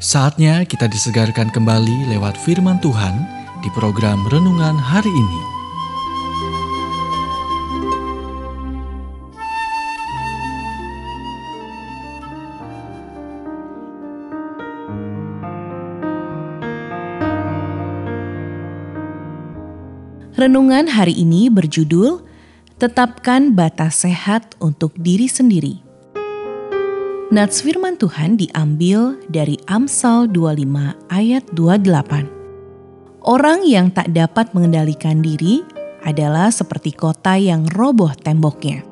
Saatnya kita disegarkan kembali lewat firman Tuhan di program renungan hari ini. Renungan hari ini berjudul Tetapkan batas sehat untuk diri sendiri. Nats firman Tuhan diambil dari Amsal 25 ayat 28. Orang yang tak dapat mengendalikan diri adalah seperti kota yang roboh temboknya.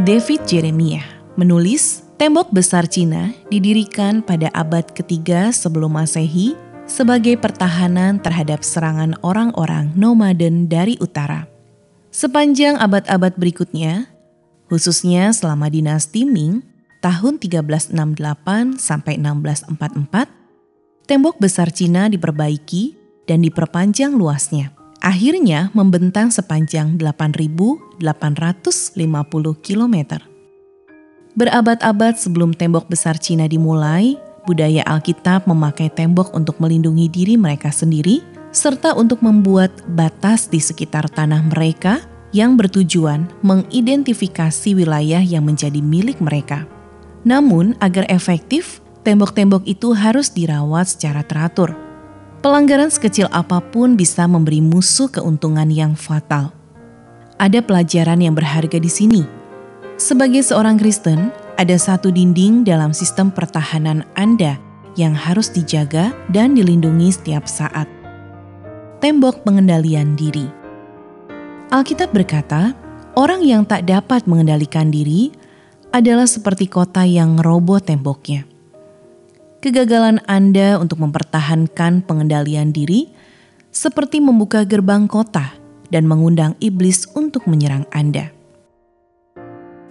David Jeremiah menulis, tembok besar Cina didirikan pada abad ketiga sebelum Masehi sebagai pertahanan terhadap serangan orang-orang nomaden dari utara. Sepanjang abad-abad berikutnya, khususnya selama dinasti Ming tahun 1368 sampai 1644, tembok besar Cina diperbaiki dan diperpanjang luasnya. Akhirnya membentang sepanjang 8.850 km. Berabad-abad sebelum tembok besar Cina dimulai, budaya Alkitab memakai tembok untuk melindungi diri mereka sendiri serta untuk membuat batas di sekitar tanah mereka yang bertujuan mengidentifikasi wilayah yang menjadi milik mereka. Namun, agar efektif, tembok-tembok itu harus dirawat secara teratur. Pelanggaran sekecil apa pun bisa memberi musuh keuntungan yang fatal. Ada pelajaran yang berharga di sini. Sebagai seorang Kristen, ada satu dinding dalam sistem pertahanan Anda yang harus dijaga dan dilindungi setiap saat tembok pengendalian diri. Alkitab berkata, orang yang tak dapat mengendalikan diri adalah seperti kota yang roboh temboknya. Kegagalan Anda untuk mempertahankan pengendalian diri seperti membuka gerbang kota dan mengundang iblis untuk menyerang Anda.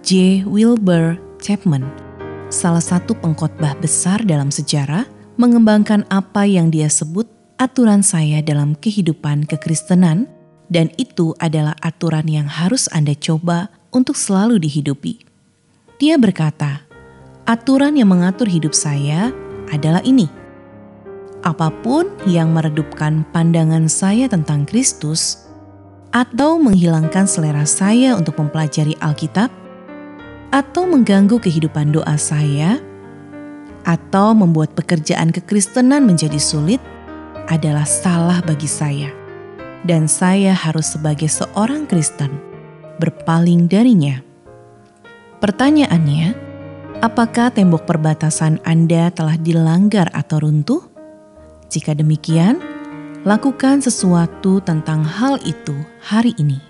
J. Wilbur Chapman, salah satu pengkhotbah besar dalam sejarah, mengembangkan apa yang dia sebut aturan saya dalam kehidupan kekristenan, dan itu adalah aturan yang harus Anda coba untuk selalu dihidupi. Dia berkata, "Aturan yang mengatur hidup saya adalah ini: apa pun yang meredupkan pandangan saya tentang Kristus, atau menghilangkan selera saya untuk mempelajari Alkitab, atau mengganggu kehidupan doa saya." atau membuat pekerjaan kekristenan menjadi sulit, adalah salah bagi saya, dan saya harus sebagai seorang Kristen berpaling darinya. Pertanyaannya, apakah tembok perbatasan Anda telah dilanggar atau runtuh? Jika demikian, lakukan sesuatu tentang hal itu hari ini.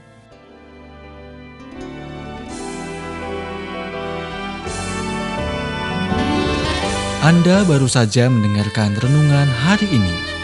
Anda baru saja mendengarkan renungan hari ini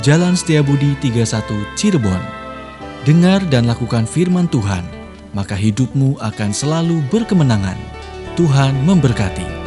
Jalan Setiabudi 31 Cirebon. Dengar dan lakukan firman Tuhan, maka hidupmu akan selalu berkemenangan. Tuhan memberkati.